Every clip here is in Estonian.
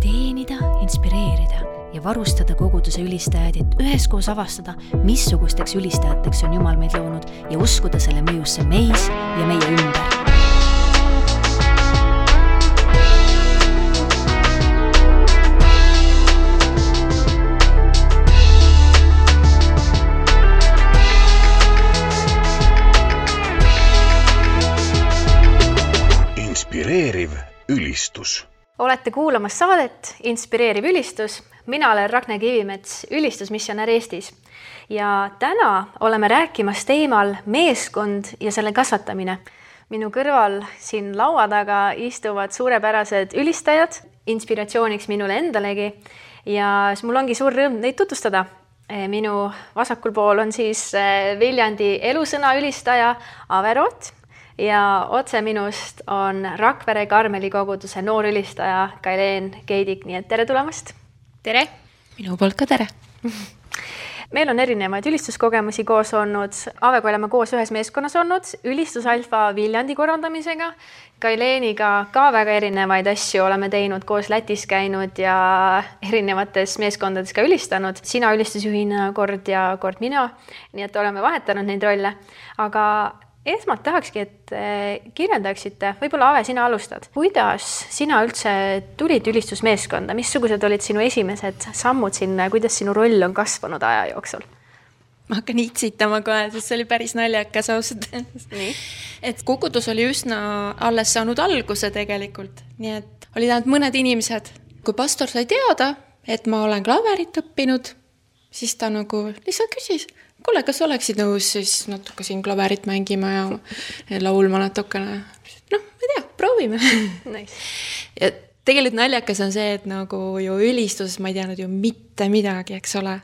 teenida, inspireerida ja varustada koguduse ülistajaid, et üheskoos avastada, missugusteks ülistajateks on Jumal meid loonud ja uskuda selle mõjusse meis ja meie ümber. inspireeriv ülistus olete kuulamas saadet Inspireeriv ülistus. mina olen Ragne Kivimets, ülistusmissionär Eestis ja täna oleme rääkimas teemal meeskond ja selle kasvatamine. minu kõrval siin laua taga istuvad suurepärased ülistajad, inspiratsiooniks minule endalegi ja mul ongi suur rõõm neid tutvustada. minu vasakul pool on siis eh, Viljandi elusõna ülistaja Ave Root ja otse minust on Rakvere Karmeli koguduse noorülistaja Kaileen Keidik, nii et tere tulemast. tere. minu poolt ka tere meil on erinevaid ülistuskogemusi koos olnud, Avega oleme koos ühes meeskonnas olnud, ülistusalfa Viljandi korraldamisega. Kaileeniga ka väga erinevaid asju oleme teinud, koos Lätis käinud ja erinevates meeskondades ka ülistanud. sina ülistusjuhina kord ja kord mina. nii et oleme vahetanud neid rolle, aga esmalt tahakski, et eh, kirjeldaksite, võib-olla Ave, sina alustad, kuidas sina üldse tulid ülistusmeeskonda, missugused olid sinu esimesed sammud sinna ja kuidas sinu roll on kasvanud aja jooksul? ma hakkan itsitama kohe, sest see oli päris naljakas ausalt öeldes. et kogudus oli üsna alles saanud alguse tegelikult, nii et olid ainult mõned inimesed. kui pastor sai teada, et ma olen klaverit õppinud, siis ta nagu lihtsalt küsis kuule, kas oleksid nõus siis natuke siin klaverit mängima ja laulma natukene? noh, ma ei tea, proovime nice. ja tegelikult naljakas on see, et nagu ju ülistuses ma ei teadnud ju mitte midagi, eks ole.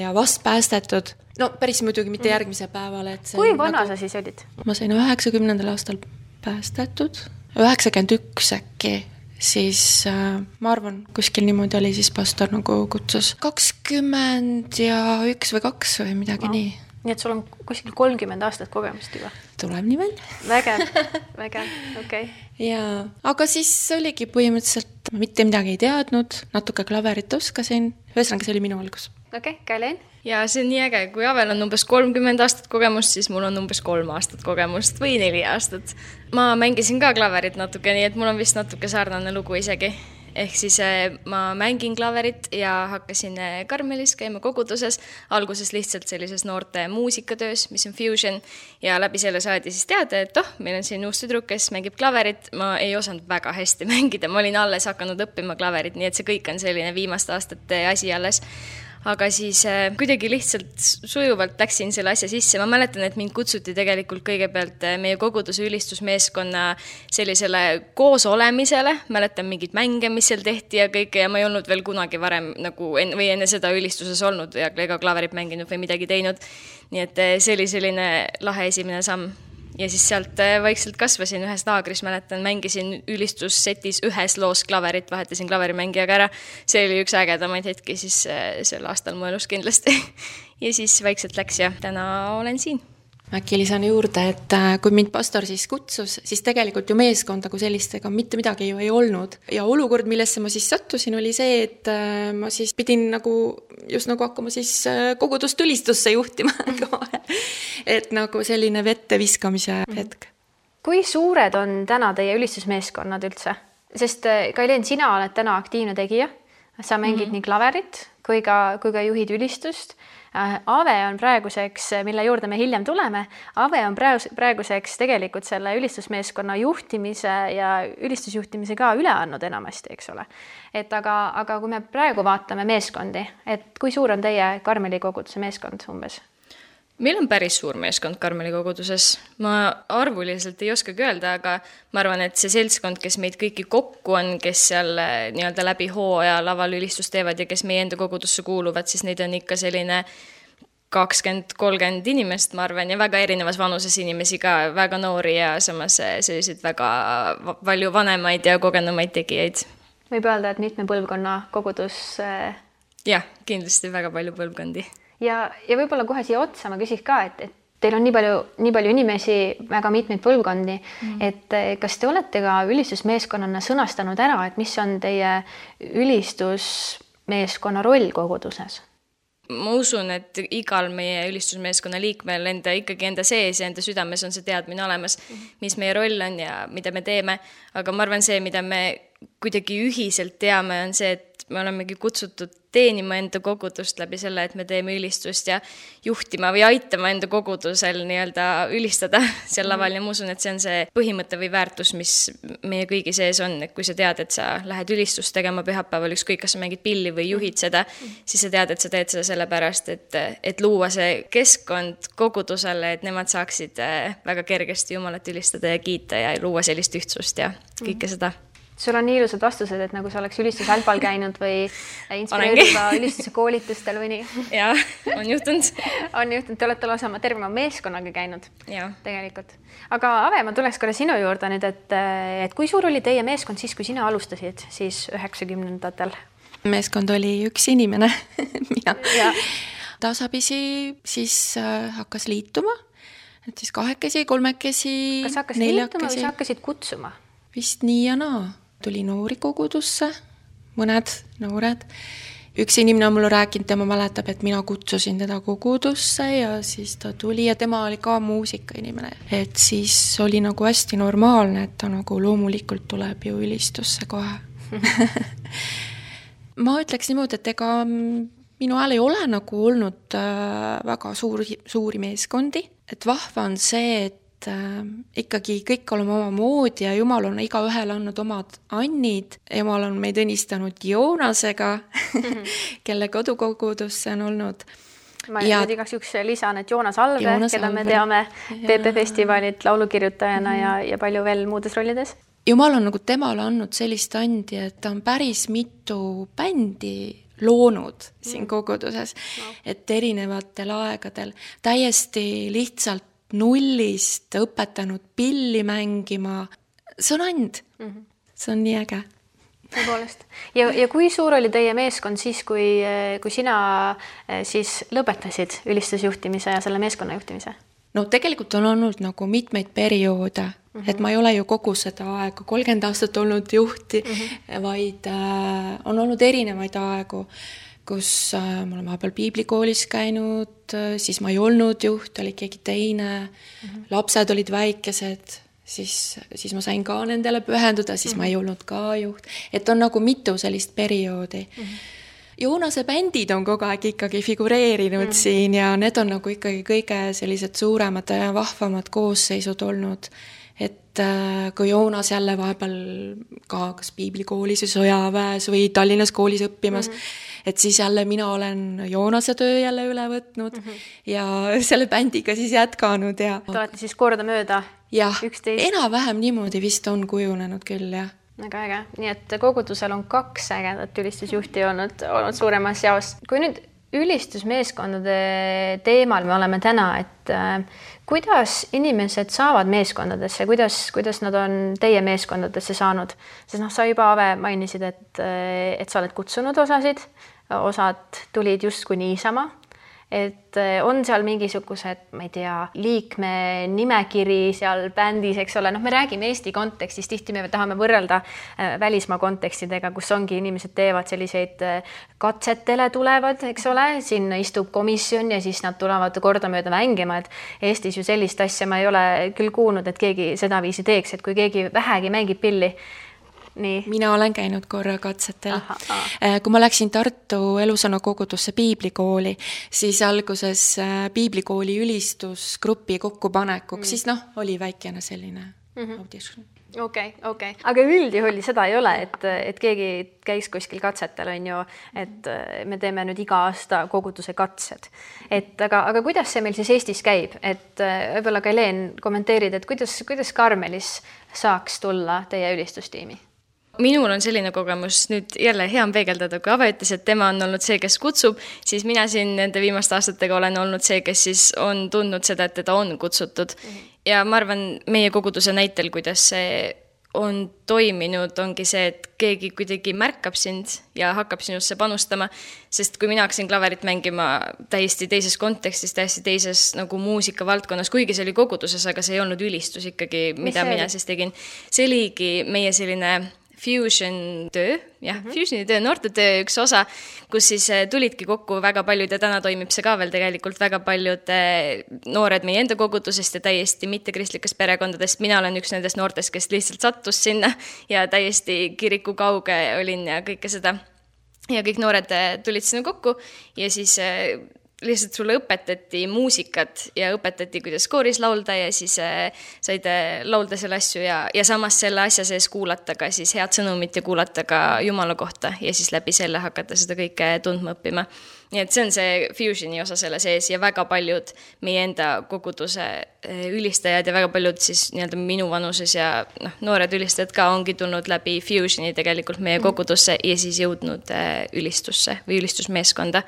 ja vast päästetud, no päris muidugi mitte mm. järgmisel päeval, et kui vana nagu... sa siis olid? ma sain üheksakümnendal aastal päästetud, üheksakümmend üks äkki siis äh, ma arvan, kuskil niimoodi oli siis pastor nagu kutsus kakskümmend ja üks või kaks või midagi no. nii. nii et sul on kuskil kolmkümmend aastat kogemust juba? tuleb nii välja. vägev, vägev, okei okay.. jaa, aga siis oligi põhimõtteliselt, ma mitte midagi ei teadnud, natuke klaverit oskasin, ühesõnaga, see oli minu algus. Okei okay,, Kailen ja see on nii äge, kui Avel on umbes kolmkümmend aastat kogemust, siis mul on umbes kolm aastat kogemust või neli aastat. ma mängisin ka klaverit natuke, nii et mul on vist natuke sarnane lugu isegi. ehk siis eh, ma mängin klaverit ja hakkasin eh, Karmelis käima koguduses, alguses lihtsalt sellises noorte muusikatöös, mis on fusion ja läbi selle saadi siis teada, et oh, meil on siin uus tüdruk, kes mängib klaverit. ma ei osanud väga hästi mängida, ma olin alles hakanud õppima klaverit, nii et see kõik on selline viimaste aastate asi alles aga siis äh, kuidagi lihtsalt sujuvalt läksin selle asja sisse, ma mäletan, et mind kutsuti tegelikult kõigepealt äh, meie koguduse ülistusmeeskonna sellisele koosolemisele, mäletan mingeid mänge, mis seal tehti ja kõike ja ma ei olnud veel kunagi varem nagu enne või enne seda ülistuses olnud ja ega klaverit mänginud või midagi teinud. nii et äh, see oli selline lahe esimene samm ja siis sealt äh, vaikselt kasvasin ühes laagris, mäletan, mängisin ülistussetis ühes loos klaverit, vahetasin klaverimängijaga ära. see oli üks ägedamaid hetki siis äh, sel aastal mu elus kindlasti ja siis vaikselt läks ja täna olen siin äkki lisan juurde, et äh, kui mind pastor siis kutsus, siis tegelikult ju meeskonda kui sellist ega mitte midagi ju ei olnud. ja olukord, millesse ma siis sattusin, oli see, et ma siis pidin nagu just nagu hakkama siis kogudust ülistusse juhtima. et nagu selline vette viskamise mhm. hetk. kui suured on täna teie ülistusmeeskonnad üldse? sest Kailen, sina oled täna aktiivne tegija, sa mängid mm -hmm. nii klaverit kui ka, kui ka juhid ülistust Äh, Ave on praeguseks, mille juurde me hiljem tuleme, Ave on praegu, praeguseks tegelikult selle ülistusmeeskonna juhtimise ja ülistusjuhtimise ka üle andnud enamasti, eks ole. et aga, aga kui me praegu vaatame meeskondi, et kui suur on teie Karmeli koguduse meeskond umbes? Meil on päris suur meeskond Karmeli koguduses, ma arvuliselt ei oskagi öelda, aga ma arvan, et see seltskond, kes meid kõiki kokku on, kes seal eh, nii-öelda läbi hooaja laval ülistust teevad ja kes meie enda kogudusse kuuluvad, siis neid on ikka selline kakskümmend, kolmkümmend inimest, ma arvan, ja väga erinevas vanuses inimesi ka, väga noori ja samas eh, selliseid väga palju vanemaid ja kogenumaid tegijaid. võib öelda, et mitme põlvkonna kogudus? Eh, jah, kindlasti väga palju põlvkondi ja, ja võib-olla kohe siia otsa ma küsiks ka, et, et teil on nii palju, nii palju inimesi, väga mitmeid põlvkondi. Mm, et eh, kas te olete ka ülistusmeeskonnana sõnastanud ära, et mis on teie ülistusmeeskonna roll koguduses? ma usun, et igal meie ülistusmeeskonna liikmel enda, ikkagi enda sees ja enda südames on see teadmine olemas, mis meie roll on ja mida me teeme, aga ma arvan, see, mida me kuidagi ühiselt teame, on see, et me olemegi kutsutud teenima enda kogudust läbi selle, et me teeme ülistust ja juhtima või aitama enda kogudusel nii-öelda ülistada seal laval. Ja ma usun, et see on see põhimõte või väärtus, mis meie kõigi sees on, et kui sa tead, et sa lähed ülistust tegema pühapäeval, ükskõik, kas sa mängid pilli või juhid seda, siis sa tead, et sa teed seda sellepärast, et, et luua see keskkond kogudusele, et nemad saaksid äh, väga kergesti Jumalat ülistada ja kiita ja luua sellist ühtsust ja kõike seda sul on nii ilusad vastused, et nagu sa oleks ülistusalpal käinud või inspireeriva ülistuse koolitustel või nii. ja, on juhtunud on juhtunud, te olete lausa terve oma meeskonnaga käinud. tegelikult. aga Ave, ma tuleks korra sinu juurde nüüd, et, et kui suur oli teie meeskond siis, kui sina alustasid siis üheksakümnendatel? meeskond oli üks inimene mina. tasapisi siis äh, hakkas liituma, et siis kahekesi, kolmekesi. kas hakkasid liituma või sa hakkasid kutsuma? vist nii ja naa tuli noori kogudusse, mõned noored. üks inimene on mulle rääkinud, tema mäletab, et mina kutsusin teda kogudusse ja siis ta tuli ja tema oli ka muusikainimene. et siis oli nagu hästi normaalne, et ta nagu loomulikult tuleb ju ülistusse kohe ma ütleks niimoodi, et ega minu ajal ei ole nagu olnud äh, väga suuri, suuri meeskondi, et vahva on see, et et äh, ikkagi kõik oleme omamoodi ja Jumal on igaühele andnud omad annid. Jumal on meid õnnistanud Joonasega mm, -hmm. kelle kodukogudus see on olnud. ma ja... nüüd igaks juhuks lisan, et Joonas Alve, keda me teame PP festivalilt laulukirjutajana mm -hmm. ja, ja palju veel muudes rollides. Jumal on nagu temale andnud sellist andi, et ta on päris mitu bändi loonud siin mm. koguduses et erinevatel aegadel täiesti lihtsalt nullist õpetanud pilli mängima, see on and mm. -hmm. see on nii äge. tõepoolest. ja, ja kui suur oli teie meeskond siis, kui, kui sina eh, siis lõpetasid ülistusjuhtimise ja selle meeskonna juhtimise? no tegelikult on olnud nagu mitmeid perioode mm, -hmm. et ma ei ole ju kogu seda aega, kolmkümmend aastat olnud juhti mm, -hmm. vaid äh, on olnud erinevaid aegu kus äh, ma olen vahepeal piiblikoolis käinud, äh, siis ma ei olnud juht, oli keegi teine mm, -hmm. lapsed olid väikesed, siis, siis ma sain ka nendele pühenduda, siis mm -hmm. ma ei mhm. olnud ka juht, et on nagu mitu sellist perioodi mm. -hmm. Joonase bändid on kogu aeg ikkagi figureerinud mm -hmm. siin ja need on nagu ikkagi kõige sellised suuremad ja vahvamad koosseisud olnud et äh, kui Joonas jälle vahepeal ka kas piiblikoolis või sõjaväes või Tallinnas koolis õppimas mm, -hmm et siis jälle mina olen Joonase töö jälle üle võtnud mm -hmm. ja selle bändiga siis jätkanud ja. Te olete siis kordamööda üksteist? enam-vähem niimoodi vist on kujunenud küll, jah väga äge, nii et kogudusel on kaks ägedat ülistusjuhti olnud, olnud suuremas jaos. kui nüüd ülistusmeeskondade teemal me oleme täna, et äh, kuidas inimesed saavad meeskondadesse, kuidas, kuidas nad on teie meeskondadesse saanud, sest noh, sa juba, Ave, mainisid, et, äh, et sa oled kutsunud osasid. Osad tulid justkui niisama, et eh, on seal mingisugused, ma ei tea, liikme nimekiri seal bändis, eks ole, noh, me räägime Eesti kontekstis, tihti me tahame võrrelda eh, välismaa kontekstidega, kus ongi, inimesed teevad selliseid eh, katsetele tulevad, eks ole, sinna istub komisjon ja siis nad tulevad kordamööda mängima, et Eestis ju sellist asja ma ei ole küll kuulnud, et keegi sedaviisi teeks, et kui keegi vähegi mängib pilli mina olen käinud korra katsetel. Äh, kui ma läksin Tartu Elusõna kogudusse piiblikooli, siis alguses äh, piiblikooli ülistusgrupi kokkupanekuks mm., siis noh, oli väikene selline mm -hmm. audition okei okay,, okei okay., aga üldjuhul seda ei ole, et, et keegi käiks kuskil katsetel, on ju, et äh, me teeme nüüd iga aasta koguduse katsed. et aga, aga kuidas see meil siis Eestis käib, et võib-olla ka Helen kommenteerid, et kuidas, kuidas Karmelis saaks tulla teie ülistustiimi? Minul on selline kogemus nüüd jälle hea on peegeldada, kui Ave ütles, et tema on olnud see, kes kutsub, siis mina siin nende viimaste aastatega olen olnud see, kes siis on tundnud seda, et teda on kutsutud mm. -hmm. ja ma arvan, meie koguduse näitel, kuidas see on toiminud, ongi see, et keegi kuidagi märkab sind ja hakkab sinusse panustama. sest kui mina hakkasin klaverit mängima täiesti teises kontekstis, täiesti teises nagu muusikavaldkonnas, kuigi see oli koguduses, aga see ei olnud ülistus ikkagi, mida mina siis tegin. see oligi meie selline Fusion töö, jah mm -hmm., Fusioni töö, noortetöö üks osa, kus siis eh, tulidki kokku väga paljud ja täna toimib see ka veel tegelikult väga paljud eh, noored meie enda kogudusest ja täiesti mittekristlikest perekondadest. mina olen üks nendest noortest, kes lihtsalt sattus sinna ja täiesti kiriku kauge olin ja kõike seda ja kõik noored eh, tulid sinna kokku ja siis lihtsalt sulle õpetati muusikat ja õpetati, kuidas kooris laulda ja siis äh, said äh, laulda selle asju ja, ja samas selle asja sees kuulata ka siis head sõnumit ja kuulata ka Jumala kohta ja siis läbi selle hakata seda kõike tundma õppima. nii et see on see fusion'i osa selle sees ja väga paljud meie enda koguduse äh, ülistajad ja väga paljud siis nii-öelda minu vanuses ja noh, noored ülistajad ka ongi tulnud läbi fusion'i tegelikult meie kogudusse ja siis jõudnud ülistusse või ülistusmeeskonda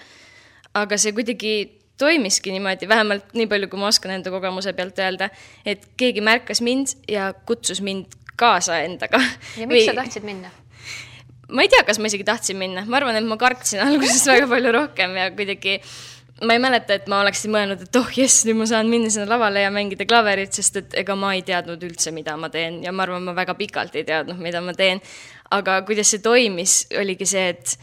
aga see kuidagi toimiski niimoodi, vähemalt nii palju, kui ma oskan enda kogemuse pealt öelda, et keegi märkas mind ja kutsus mind kaasa endaga. ja miks Või... sa tahtsid minna? ma ei tea, kas ma isegi tahtsin minna, ma arvan, et ma kartsin alguses väga palju rohkem ja kuidagi ma ei mäleta, et ma oleksin mõelnud, et oh jess, nüüd ma saan minna sinna lavale ja mängida klaverit, sest et ega ma ei teadnud üldse, mida ma teen ja ma arvan, ma väga pikalt ei teadnud, mida ma teen. aga kuidas see toimis, oligi see, et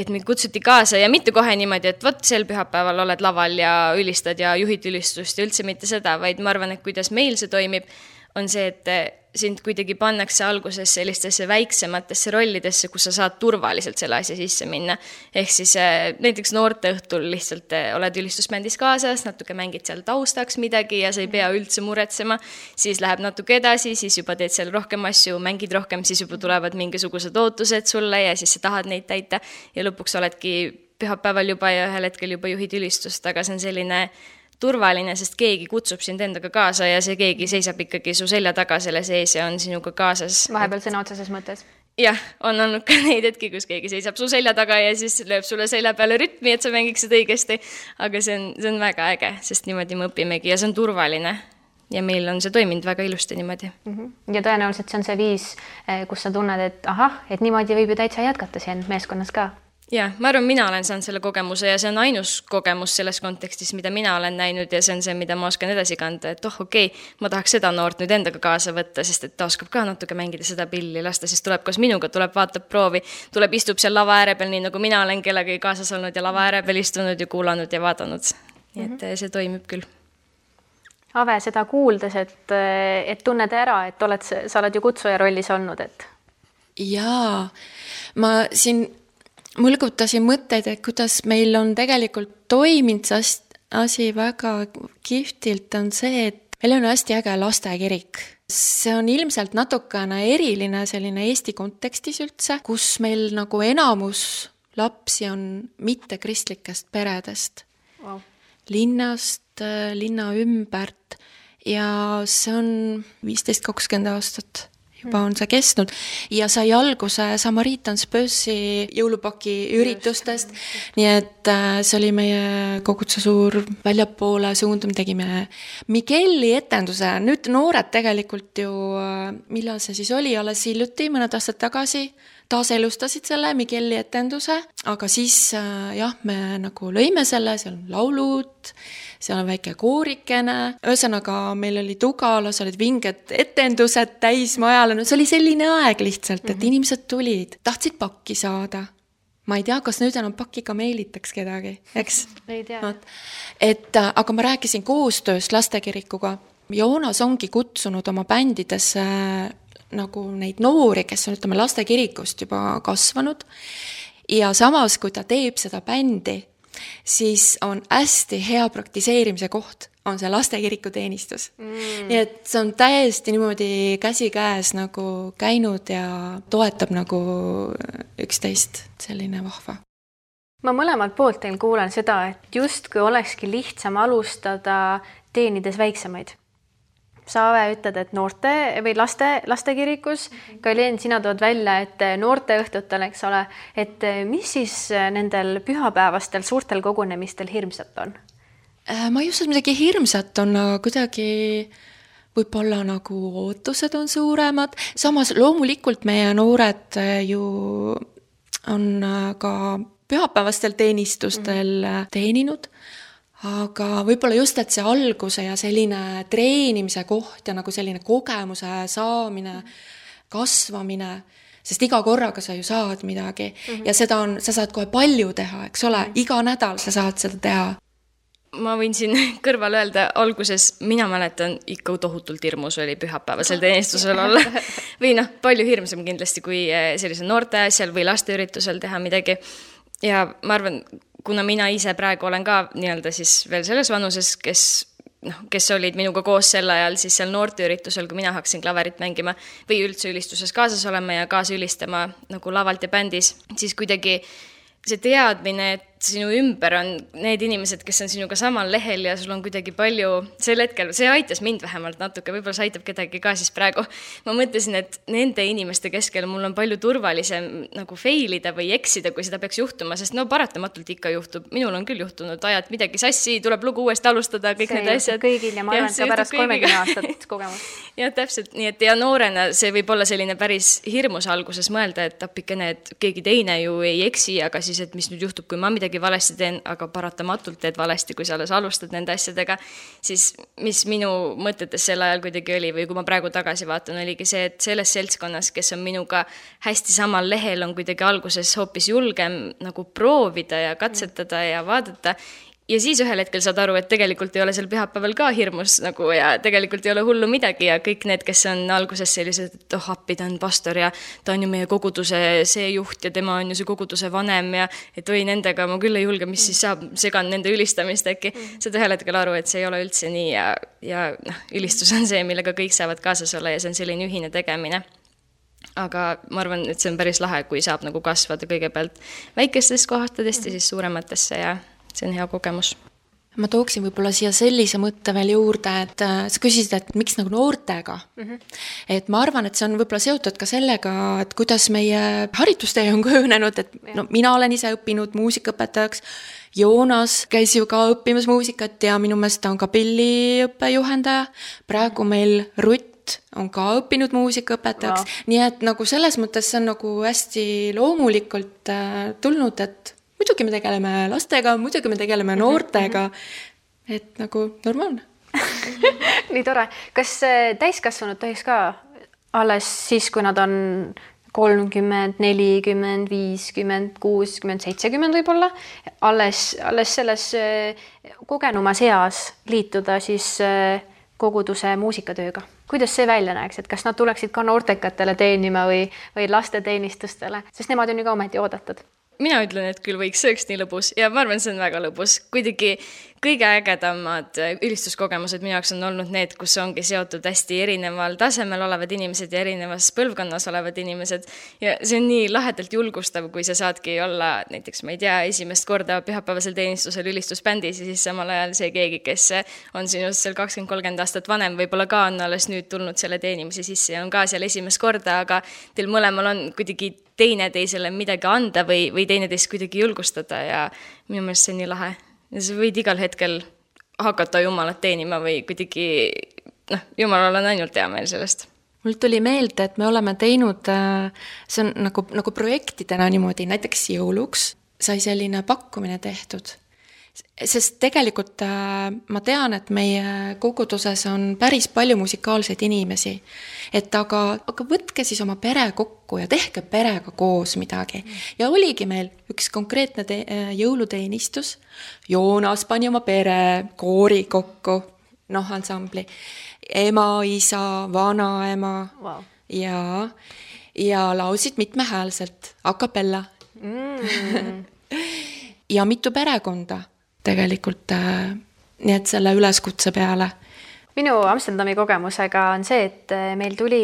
et mind kutsuti kaasa ja mitte kohe niimoodi, et vot sel pühapäeval oled laval ja ülistad ja juhid ülistust ja üldse mitte seda, vaid ma arvan, et kuidas meil see toimib, on see, et sind kuidagi pannakse alguses sellistesse väiksematesse rollidesse, kus sa saad turvaliselt selle asja sisse minna. ehk siis äh, näiteks noorteõhtul lihtsalt äh, oled ülistusbändis kaasas, natuke mängid seal taustaks midagi ja sa ei pea üldse muretsema. siis läheb natuke edasi, siis juba teed seal rohkem asju, mängid rohkem, siis juba tulevad mingisugused ootused sulle ja siis sa tahad neid täita ja lõpuks oledki pühapäeval juba ja ühel hetkel juba juhid ülistust, aga see on selline turvaline, sest keegi kutsub sind endaga kaasa ja see keegi seisab ikkagi su selja taga selle sees ja on sinuga kaasas. vahepeal sõna otseses mõttes? jah, on olnud ka neid hetki, kus keegi seisab su selja taga ja siis lööb sulle selja peale rütmi, et sa mängiksid õigesti. aga see on, see on väga äge, sest niimoodi me õpimegi ja see on turvaline ja meil on see toiminud väga ilusti niimoodi mm. -hmm. ja tõenäoliselt see on see viis, eh, kus sa tunned, et ahah, et niimoodi võib ju täitsa jätkata siin meeskonnas ka jah, ma arvan, mina olen saanud selle kogemuse ja see on ainus kogemus selles kontekstis, mida mina olen näinud ja see on see, mida ma oskan edasi kanda, et oh, okei okay,, ma tahaks seda noort nüüd endaga kaasa võtta, sest et ta oskab ka natuke mängida seda pilli, las ta siis tuleb koos minuga, tuleb, vaatab proovi, tuleb, istub seal lava ääre peal, nii nagu mina olen kellegagi kaasas olnud ja lava ääre peal istunud ja kuulanud ja vaadanud. nii et mm -hmm. see toimib küll. Ave, seda kuuldes, et, et tunned ära, et oled, sa oled ju kutsuja rollis olnud, et jaa, ma siin mõlgutasin mõtteid, et kuidas meil on tegelikult toiminud see asi väga kihvtilt, on see, et meil on hästi äge lastekirik. see on ilmselt natukene eriline selline Eesti kontekstis üldse, kus meil nagu enamus lapsi on mittekristlikest peredest. Wow.. linnast, linna ümbert ja see on viisteist, kakskümmend aastat juba on see kestnud. Ja sai alguse Samaritans Bössi jõulupaki üritustest. nii et äh, see oli meie koguduse suur väljapoole suundumine, tegime Migueli etenduse, nüüd noored tegelikult ju, äh, millal see siis oli, alles hiljuti, mõned aastad tagasi taaselustasid selle Migueli etenduse, aga siis äh, jah, me nagu lõime selle, seal on laulud seal on väike koorikene, ühesõnaga meil oli Tugalas olid vinged etendused täismajale, no see oli selline aeg lihtsalt, et mm -hmm. inimesed tulid, tahtsid pakki saada ma ei tea, kas nüüd enam pakiga meelitaks kedagi, eks? ei tea. et äh, aga ma rääkisin koostööst lastekirikuga. Joonas ongi kutsunud oma bändidesse nagu neid noori, kes on, ütleme, lastekirikust juba kasvanud. ja samas, kui ta teeb seda bändi, siis on hästi hea praktiseerimise koht, on see lastekiriku teenistus. Mm.. nii et see on täiesti niimoodi käsikäes nagu käinud ja toetab nagu üksteist, selline vahva. Ma mõlemalt poolt teil kuulen seda, et justkui olekski lihtsam alustada teenides väiksemaid sa, Ave, ütled, et noorte või laste, lastekirikus. Kaljen, sina tood välja, et noorteõhtutel, eks ole, et mis siis nendel pühapäevastel suurtel kogunemistel hirmsat on? Äh, ma ei usu, et midagi hirmsat on, aga kuidagi võib-olla nagu ootused on suuremad, samas loomulikult meie noored ju on ka pühapäevastel teenistustel mm -hmm. teeninud aga võib-olla just, et see alguse ja selline treenimise koht ja nagu selline kogemuse saamine, kasvamine, sest iga korraga sa ju saad midagi mm -hmm. ja seda on, sa saad kohe palju teha, eks ole, mhm. iga nädal sa saad seda teha ma võin siin kõrval öelda, alguses mina mäletan ikka tohutult hirmus oli pühapäevasel teenistusel olla. või noh, palju hirmsam kindlasti kui eh, sellisel noorte asjal või lasteüritusel teha midagi. ja ma arvan, kuna mina ise praegu olen ka nii-öelda siis veel selles vanuses, kes noh, kes olid minuga koos sel ajal siis seal noorteüritusel, kui mina hakkasin klaverit mängima või üldse ülistuses kaasas olema ja kaasa ülistama nagu lavalt ja bändis, siis kuidagi see teadmine, et sinu ümber on need inimesed, kes on sinuga samal lehel ja sul on kuidagi palju, sel hetkel, see aitas mind vähemalt natuke, võib-olla see aitab kedagi ka siis praegu. ma mõtlesin, et nende inimeste keskel mul on palju turvalisem nagu fail ida või eksida, kui seda peaks juhtuma, sest no paratamatult ikka juhtub, minul on küll juhtunud, ajad midagi sassi, tuleb lugu uuesti alustada, kõik see need asjad. kõigil ja ma arvan, et ka pärast kolmekümne aastat kogemus. jah, täpselt, nii et ja noorena see võib olla selline päris hirmus alguses mõelda, et appikene, et keegi teine ju ei eksi, aga siis, et mis nüüd juhtub, kui ma midagi valesti teen, aga paratamatult teed valesti, kui sa alles alustad nende asjadega, siis mis minu mõtetes sel ajal kuidagi oli või kui ma praegu tagasi vaatan, oligi see, et selles seltskonnas, kes on minuga hästi samal lehel, on kuidagi alguses hoopis julgem nagu proovida ja katsetada ja vaadata ja siis ühel hetkel saad aru, et tegelikult ei ole seal pühapäeval ka hirmus nagu ja tegelikult ei ole hullu midagi ja kõik need, kes on alguses sellised, et oh appi, ta on pastor ja ta on ju meie koguduse see juht ja tema on ju see koguduse vanem ja et oi, nendega ma küll ei julge, mis siis saab, segan nende ülistamist äkki. saad ühel hetkel aru, et see ei ole üldse nii ja, ja noh, ülistus on see, millega kõik saavad kaasas olla ja see on selline ühine tegemine. Aga ma arvan, et see on päris lahe, kui saab nagu kasvada kõigepealt väikestest kohtadest ja siis suurematesse ja see on hea kogemus ma tooksin võib-olla siia sellise mõtte veel juurde, et äh, sa küsisid, et miks nagu noortega mm. -hmm. et ma arvan, et see on võib-olla seotud ka sellega, et kuidas meie haridustee on kujunenud, et no mina olen ise õppinud muusikaõpetajaks. Joonas käis ju ka õppimas muusikat ja minu meelest ta on ka pilliõppe juhendaja. praegu meil Rutt on ka õppinud muusikaõpetajaks nii et nagu selles mõttes see on nagu hästi loomulikult äh, tulnud, et muidugi me tegeleme lastega, muidugi me tegeleme mhm, noortega. Et nagu normaalne. Nii tore, kas äh, täiskasvanud tohiks ka alles siis, kui nad on kolmkümmend, nelikümmend, viiskümmend, kuuskümmend, seitsekümmend võib-olla, alles, alles selles äh, kogenumas eas liituda siis äh, koguduse muusikatööga. kuidas see välja näeks, et kas nad tuleksid ka noortekatele teenima või, või lasteteenistustele, sest nemad on ju ka ometi oodatud mina ütlen, et küll võiks, see oleks nii lõbus ja ma arvan, see on väga lõbus. kuidagi kõige ägedamad äh, ülistuskogemused minu jaoks on olnud need, kus ongi seotud hästi erineval tasemel olevad inimesed ja erinevas põlvkonnas olevad inimesed. ja see on nii lahedalt julgustav, kui sa saadki olla näiteks, ma ei tea, esimest korda pühapäevasel teenistusel ülistusbändis ja siis samal ajal see keegi, kes on sinust seal kakskümmend, kolmkümmend aastat vanem, võib-olla ka on alles nüüd tulnud selle teenimise sisse ja on ka seal esimest korda, aga teil mõlemal on kuidagi teineteisele midagi anda või, või teineteist kuidagi julgustada ja minu meelest see on nii lahe. ja sa võid igal hetkel hakata Jumalat teenima või kuidagi noh, Jumalal on ainult hea meel sellest mul tuli meelde, et me oleme teinud, äh, see on nagu, nagu projektidena niimoodi, näiteks jõuluks sai selline pakkumine tehtud sest tegelikult äh, ma tean, et meie koguduses on päris palju musikaalseid inimesi. et aga, aga võtke siis oma pere kokku ja tehke perega koos midagi. ja oligi meil üks konkreetne te-, äh, jõuluteenistus. Joonas pani oma pere koori kokku, noh, ansambli. ema, isa, vanaema wow. ja, ja laulsid mitmehäälselt, a capella mm. ja mitu perekonda tegelikult äh, nii et selle üleskutse peale minu Amsterdami kogemusega on see, et äh, meil tuli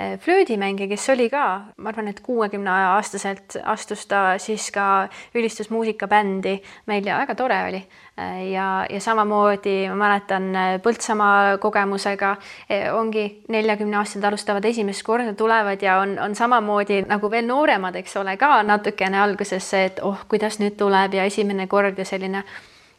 äh, flöödimängija, kes oli ka, ma arvan, et kuuekümne aastaselt astus ta siis ka ülistusmuusikabändi meil ja väga tore oli. ja, ja samamoodi ma mäletan Põltsamaa kogemusega ongi neljakümneaastased alustavad esimest korda, tulevad ja on, on samamoodi nagu veel nooremad, eks ole, ka natukene alguses see, et oh, kuidas nüüd tuleb? ja esimene kord ja selline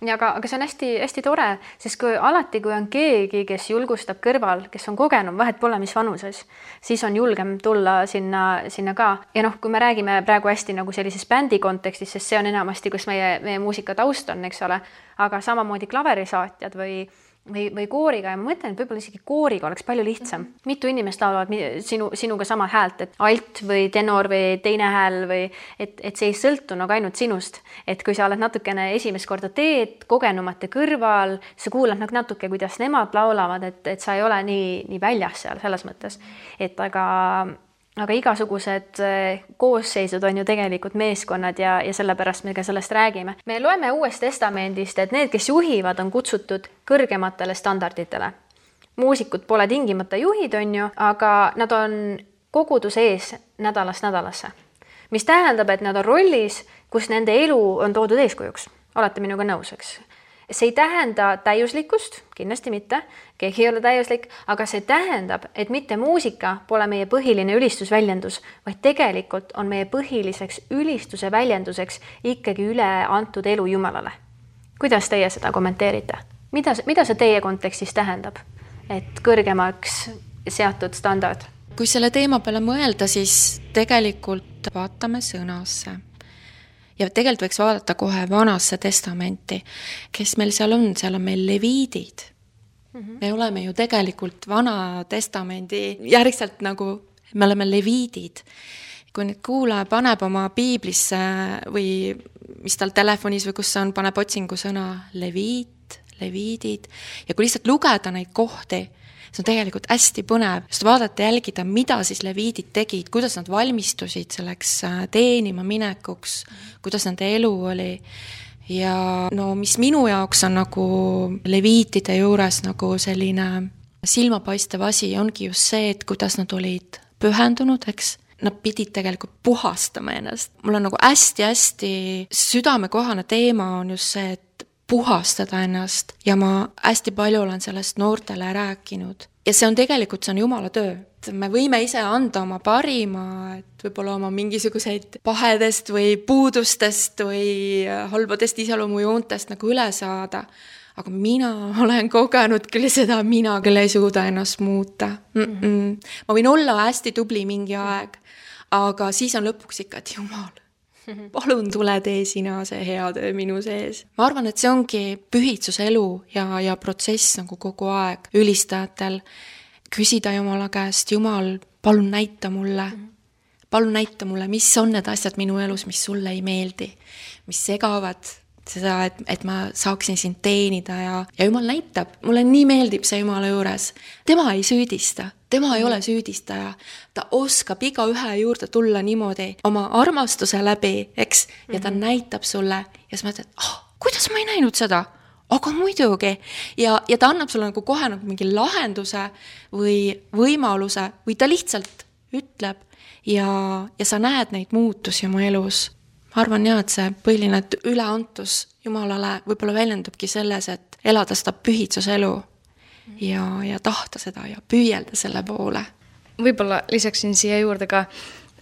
aga, aga see on hästi-hästi tore, sest kui alati, kui on keegi, kes julgustab kõrval, kes on kogenum, vahet pole, mis vanuses, siis on julgem tulla sinna, sinna ka. ja noh, kui me räägime praegu hästi nagu sellises bändi kontekstis, sest see on enamasti, kus meie, meie muusikataust on, eks ole, aga samamoodi klaverisaatjad või või, või kooriga ja ma mõtlen, et võib-olla isegi kooriga oleks palju lihtsam. mitu inimest laulavad sinu, sinuga sama häält, et alt või tenor või teine hääl või et, et see ei sõltu nagu ainult sinust. et kui sa oled natukene esimest korda teed kogenumate kõrval, sa kuulad nagu natuke, kuidas nemad laulavad, et, et sa ei ole nii, nii väljas seal selles mõttes. et aga aga igasugused eh, koosseisud on ju tegelikult meeskonnad ja, ja sellepärast me ka sellest räägime. me loeme Uuest Testamendist, et need, kes juhivad, on kutsutud kõrgematele standarditele. muusikud pole tingimata juhid, on ju, aga nad on koguduse ees nädalast nädalasse, mis tähendab, et nad on rollis, kus nende elu on toodud eeskujuks. olete minuga nõus, eks? See ei tähenda täiuslikkust, kindlasti mitte, keegi ei ole täiuslik, aga see tähendab, et mitte muusika pole meie põhiline ülistusväljendus, vaid tegelikult on meie põhiliseks ülistuse väljenduseks ikkagi üle antud elu Jumalale. kuidas teie seda kommenteerite? mida, mida see teie kontekstis tähendab, et kõrgemaks seatud standard? kui selle teema peale mõelda, siis tegelikult vaatame sõnasse ja tegelikult võiks vaadata kohe Vanasse Testamenti, kes meil seal on, seal on meil leviidid mm. -hmm. me oleme ju tegelikult Vana Testamendi järgselt nagu, me oleme leviidid. kui nüüd kuulaja paneb oma piiblisse või mis tal telefonis või kus see on, paneb otsingusõna leviit, leviidid ja kui lihtsalt lugeda neid kohti see on tegelikult hästi põnev, just vaadata, jälgida, mida siis leviidid tegid, kuidas nad valmistusid selleks äh, teenima minekuks, kuidas nende elu oli. Ja no mis minu jaoks on nagu leviitide juures nagu selline silmapaistev asi, ongi just see, et kuidas nad olid pühendunud, eks. Nad pidid tegelikult puhastama ennast. mul on nagu hästi-hästi südamekohane teema on just see, et puhastada ennast ja ma hästi palju olen sellest noortele rääkinud. ja see on tegelikult, see on jumala töö. me võime ise anda oma parima, et võib-olla oma mingisuguseid pahedest või puudustest või halbadest iseloomujoontest nagu üle saada, aga mina olen kogenud küll seda, mina küll ei suuda ennast muuta mm. -mm. ma võin olla hästi tubli mingi aeg, aga siis on lõpuks ikka, et jumal palun tule tee sina see hea töö minu sees. ma arvan, et see ongi pühitsuse elu ja, ja protsess nagu kogu aeg ülistajatel, küsida Jumala käest, Jumal, palun näita mulle, palun näita mulle, mis on need asjad minu elus, mis sulle ei meeldi, mis segavad seda, et, et ma saaksin sind teenida ja, ja Jumal näitab, mulle nii meeldib see Jumala juures. tema ei süüdista, tema ei ole süüdistaja, ta oskab igaühe juurde tulla niimoodi oma armastuse läbi, eks, ja ta mm -hmm. näitab sulle ja sa mõtled, ah oh,, kuidas ma ei näinud seda? Aga muidugi. Ja, ja ta annab sulle nagu kohe nagu mingi lahenduse või võimaluse või ta lihtsalt ütleb. Ja, ja sa näed neid muutusi oma elus ma arvan jaa, et see põhiline üleantus Jumalale võib-olla väljendubki selles, et elada seda pühitsuselu ja, ja tahta seda ja püüelda selle poole. võib-olla lisaksin siia juurde ka,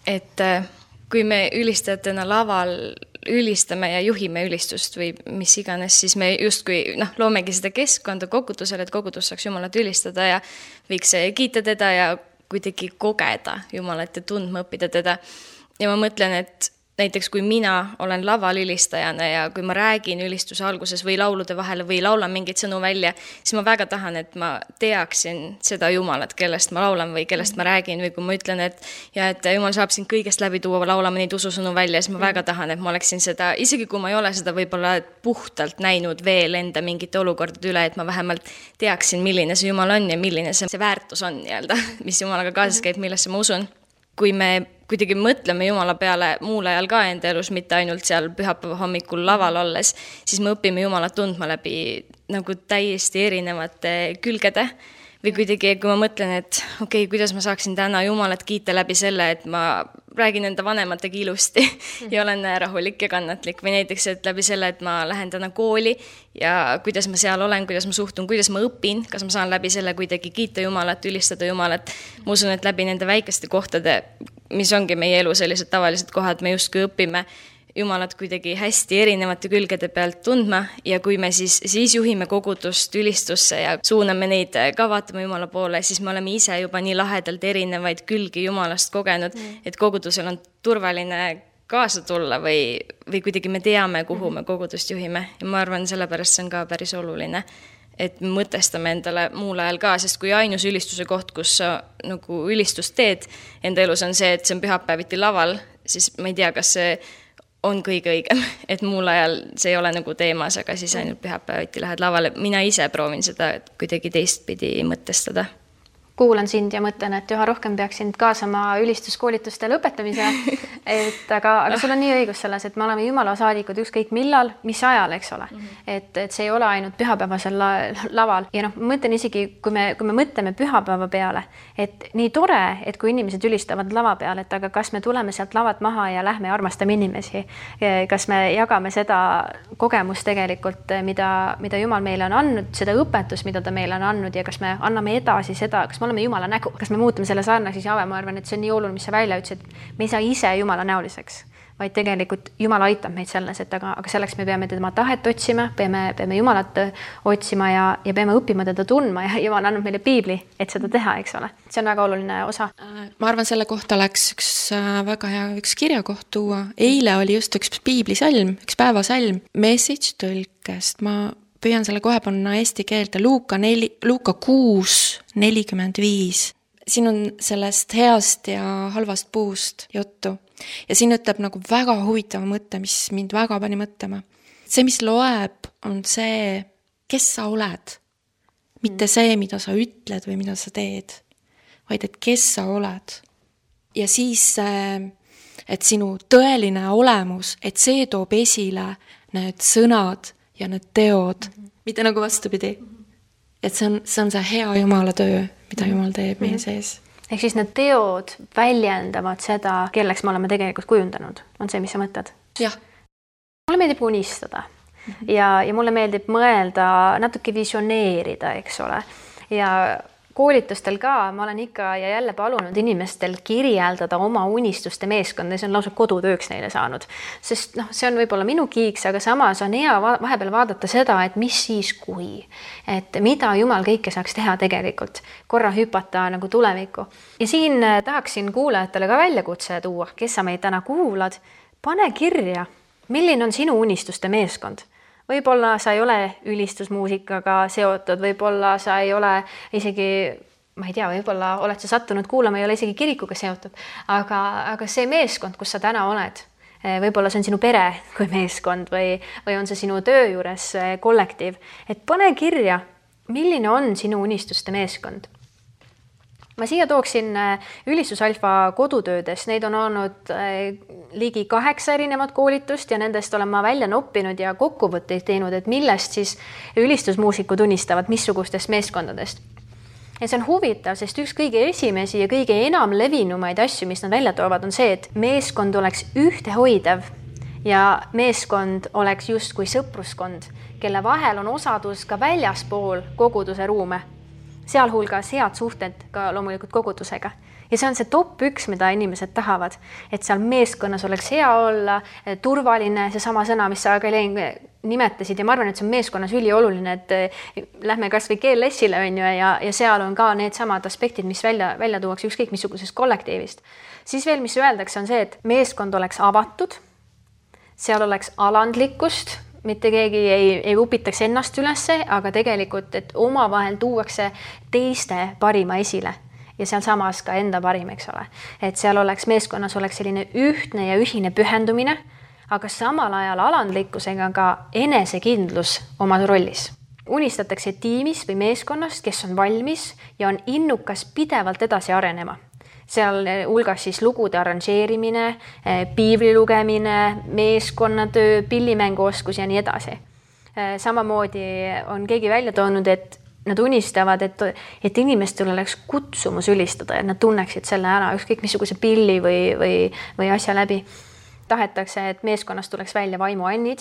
et äh, kui me ülistajatena laval ülistame ja juhime ülistust või mis iganes, siis me justkui noh, loomegi seda keskkonda kogudusele, et kogudus saaks Jumalat ülistada ja võiks kiita teda ja kuidagi kogeda Jumalat ja tundma õppida teda. ja ma mõtlen, et näiteks kui mina olen laval ülistajana ja kui ma räägin ülistuse alguses või laulude vahel või laulan mingeid sõnu välja, siis ma väga tahan, et ma teaksin seda Jumalat, kellest ma laulan või kellest ma räägin või kui ma ütlen, et ja et Jumal saab sind kõigest läbi tuua, laulama neid ususõnu välja, siis ma väga tahan, et ma oleksin seda, isegi kui ma ei ole seda võib-olla puhtalt näinud veel enda mingite olukordade üle, et ma vähemalt teaksin, milline see Jumal on ja milline see, see väärtus on nii-öelda, mis Jumalaga kaasas käib, millesse ma usun. kui me kuidagi mõtleme Jumala peale muul ajal ka enda elus, mitte ainult seal pühapäeva hommikul laval olles, siis me õpime Jumalat tundma läbi nagu täiesti erinevate külgede või kuidagi, kui ma mõtlen, et okei okay,, kuidas ma saaksin täna Jumalat kiita läbi selle, et ma räägin enda vanematega ilusti ja olen rahulik ja kannatlik või näiteks, et läbi selle, et ma lähen täna kooli ja kuidas ma seal olen, kuidas ma suhtun, kuidas ma õpin, kas ma saan läbi selle kuidagi kiita Jumalat, ülistada Jumalat. ma usun, et läbi nende väikeste kohtade, mis ongi meie elu sellised tavalised kohad, me justkui õpime Jumalat kuidagi hästi erinevate külgede pealt tundma ja kui me siis, siis juhime kogudust ülistusse ja suuname neid ka vaatama Jumala poole, siis me oleme ise juba nii lahedalt erinevaid külgi Jumalast kogenud mm., et kogudusel on turvaline kaasa tulla või, või kuidagi me teame, kuhu me kogudust juhime. Ja ma arvan, sellepärast see on ka päris oluline et mõtestame endale muul ajal ka, sest kui ainus ülistuse koht, kus sa nagu ülistust teed enda elus, on see, et see on pühapäeviti laval, siis ma ei tea, kas see on kõige õigem, et muul ajal see ei ole nagu teemas, aga siis ainult pühapäeviti lähed lavale, mina ise proovin seda kuidagi teistpidi mõtestada kuulan sind ja mõtlen, et üha rohkem peaks sind kaasama ülistuskoolituste lõpetamise. et aga, aga sul on nii õigus selles, et me oleme Jumala saadikud ükskõik millal, mis ajal, eks ole mm. -hmm. et, et see ei ole ainult pühapäevasel la laval ja noh, ma mõtlen isegi, kui me, kui me mõtleme pühapäeva peale, et nii tore, et kui inimesed ülistavad lava peal, et aga kas me tuleme sealt lavalt maha ja lähme armastame inimesi. kas me jagame seda kogemust tegelikult, mida, mida Jumal meile on andnud, seda õpetust, mida ta meile on andnud ja kas me anname edasi seda, kas me oleme Jumala nägu, kas me muutume selle sarnaseks, Jave, ma arvan, et see on nii oluline, mis sa välja ütlesid, me ei saa ise Jumala näoliseks, vaid tegelikult Jumal aitab meid selles, et aga, aga selleks me peame tema tahet otsima, peame, peame Jumalat otsima ja, ja peame õppima teda tundma ja Jumal annab meile piibli, et seda teha, eks ole. see on väga oluline osa. ma arvan, selle kohta oleks üks äh, väga hea, üks kirjakoht tuua. eile oli just üks piiblisalm, üks päevasalm, message tõlkest, ma püüan selle kohe panna eesti keelde, Luuka neli, Luuka kuus, nelikümmend viis. siin on sellest heast ja halvast puust juttu. ja siin ütleb nagu väga huvitava mõtte, mis mind väga pani mõtlema. see, mis loeb, on see, kes sa oled. mitte mm. see, mida sa ütled või mida sa teed, vaid et kes sa oled. ja siis see, et sinu tõeline olemus, et see toob esile need sõnad ja need teod mm, -hmm. mitte nagu vastupidi. et see on, see on see hea Jumala töö, mida mhm. Jumal teeb meie mhm. sees. ehk siis need teod väljendavad seda, kelleks me oleme tegelikult kujundanud, on see, mis sa mõtled? jah. mulle meeldib unistada mm -hmm. ja, ja mulle meeldib mõelda, natuke visioneerida, eks ole, ja koolitustel ka ma olen ikka ja jälle palunud inimestel kirjeldada oma unistuste meeskonda, see on lausa kodutööks neile saanud. sest noh, see on võib-olla minu kiiks, aga samas on hea vahepeal vaadata seda, et mis siis, kui, et mida Jumal kõike saaks teha tegelikult, korra hüpata nagu tulevikku. ja siin äh, tahaksin kuulajatele ka väljakutse tuua, kes sa meid täna kuulad, pane kirja, milline on sinu unistuste meeskond võib-olla sa ei ole ülistusmuusikaga seotud, võib-olla sa ei ole isegi ma ei tea, võib-olla oled sa sattunud kuulama, ei ole isegi kirikuga seotud, aga, aga see meeskond, kus sa täna oled, eh, võib-olla see on sinu pere kui meeskond või, või on see sinu töö juures eh, kollektiiv, et pane kirja, milline on sinu unistuste meeskond ma siia tooksin äh, Ülistusalfa kodutöödes, neid on olnud äh, ligi kaheksa erinevat koolitust ja nendest olen ma välja noppinud ja kokkuvõtteid teinud, et millest siis ülistusmuusikud unistavad, missugustest meeskondadest. ja see on huvitav, sest üks kõige esimesi ja kõige enam levinumaid asju, mis nad välja toovad, on see, et meeskond oleks ühtehoidev ja meeskond oleks justkui sõpruskond, kelle vahel on osadus ka väljaspool koguduse ruume sealhulgas head suhted ka loomulikult kogudusega. ja see on see top üks, mida inimesed tahavad, et seal meeskonnas oleks hea olla, turvaline, seesama sõna, mis sa, Galen, nimetasid ja ma arvan, et see on meeskonnas ülioluline, et eh, lähme kasvõi GLS-ile on ju ja, ja seal on ka needsamad aspektid, mis välja, välja tuuakse ükskõik missugusest kollektiivist. siis veel, mis öeldakse, on see, et meeskond oleks avatud, seal oleks alandlikkust mitte keegi ei, ei upitaks ennast ülesse, aga tegelikult, et omavahel tuuakse teiste parima esile. Ja sealsamas ka enda parim, eks ole. et seal oleks meeskonnas oleks selline ühtne ja ühine pühendumine, aga samal ajal alandlikkusega ka enesekindlus oma rollis. Unistatakse tiimis või meeskonnast, kes on valmis ja on innukas pidevalt edasi arenema sealhulgas siis lugude arranžeerimine, eh, piibli lugemine, meeskonnatöö, pillimänguoskus ja nii edasi. Eh, samamoodi on keegi välja toonud, et nad unistavad, et, et inimestel oleks kutsumus ülistada, et nad tunneksid selle ära, ükskõik missuguse pilli või, või, või asja läbi. tahetakse, et meeskonnast tuleks välja vaimuannid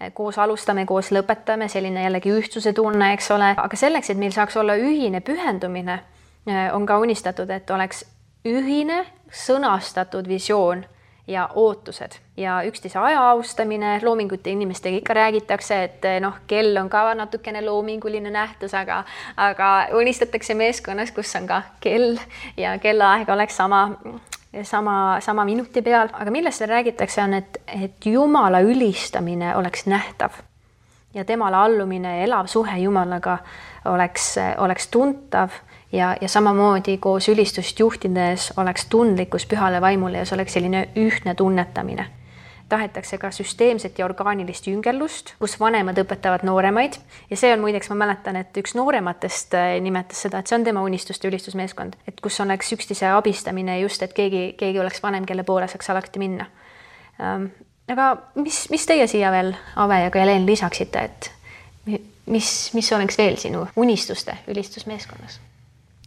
eh, koos alustame, koos lõpetame, selline jällegi ühtsuse tunne, eks ole, aga selleks, et meil saaks olla ühine pühendumine, on ka unistatud, et oleks ühine sõnastatud visioon ja ootused. Ja üksteise aja austamine, loomingute inimestega ikka räägitakse, et noh, kell on ka natukene loominguline nähtus, aga, aga unistatakse meeskonnas, kus on ka kell ja kellaaeg oleks sama sama, sama minuti peal, aga millest seal räägitakse, on, et, et Jumala ülistamine oleks nähtav ja temale allumine ja elav suhe Jumalaga oleks, oleks tuntav ja, ja samamoodi koos ülistust juhtides oleks tundlikkus pühale vaimule ja see oleks selline ühtne tunnetamine. tahetakse ka süsteemset ja orgaanilist jüngerlust, kus vanemad õpetavad nooremaid ja see on muideks, ma mäletan, et üks noorematest äh, nimetas seda, et see on tema unistuste ülistusmeeskond, et kus oleks üksteise abistamine just, et keegi, keegi oleks vanem, kelle poole saaks alati minna ähm, aga mis, mis teie siia veel, Ave ja ka Helen, lisaksite, et mis, mis oleks veel sinu unistuste ülistusmeeskonnas?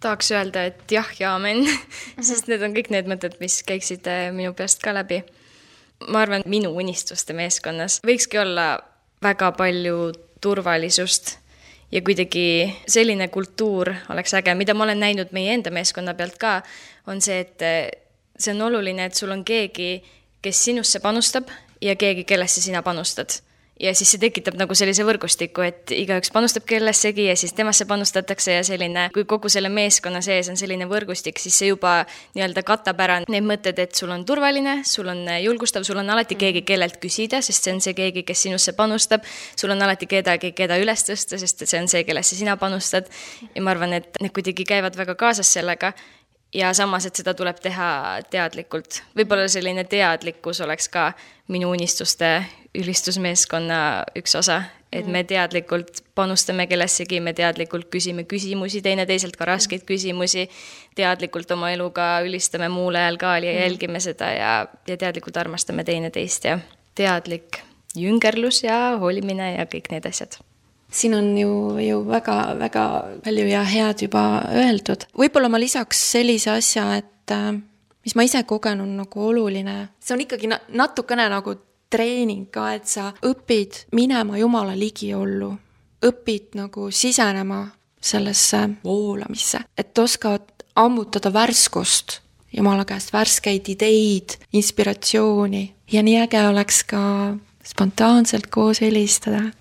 tahaks öelda, et jah ja amen sest need on kõik need mõtted, mis käiksid äh, minu peast ka läbi. ma arvan, minu unistuste meeskonnas võikski olla väga palju turvalisust ja kuidagi selline kultuur oleks äge, mida ma olen näinud meie enda meeskonna pealt ka, on see, et äh, see on oluline, et sul on keegi, kes sinusse panustab ja keegi, kellesse sina panustad. ja siis see tekitab nagu sellise võrgustiku, et igaüks panustab kellessegi ja siis temasse panustatakse ja selline, kui kogu selle meeskonna sees on selline võrgustik, siis see juba nii-öelda katab ära need mõtted, et sul on turvaline, sul on julgustav, sul on alati keegi, kellelt küsida, sest see on see keegi, kes sinusse panustab. sul on alati kedagi, keda üles tõsta, sest see on see, kellesse sina panustad. ja ma arvan, et need kuidagi käivad väga kaasas sellega ja samas, et seda tuleb teha teadlikult. võib-olla selline teadlikkus oleks ka minu unistuste ülistusmeeskonna üks osa, et me teadlikult panustame kellessegi, me teadlikult küsime küsimusi teineteiselt, ka raskeid küsimusi, teadlikult oma eluga ülistame muul ajal ka ja jälgime seda ja, ja teadlikult armastame teineteist ja teadlik jüngerlus ja holimine ja kõik need asjad siin on ju, ju väga-väga palju ja head juba öeldud. võib-olla ma lisaks sellise asja, et äh, mis ma ise kogenud nagu oluline, see on ikkagi na natukene nagu treening ka, et sa õpid minema Jumala ligiollu, õpid nagu sisenema sellesse voolamisse, et oskad ammutada värskust Jumala käest, värskeid ideid, inspiratsiooni. Ja nii äge oleks ka spontaanselt koos helistada.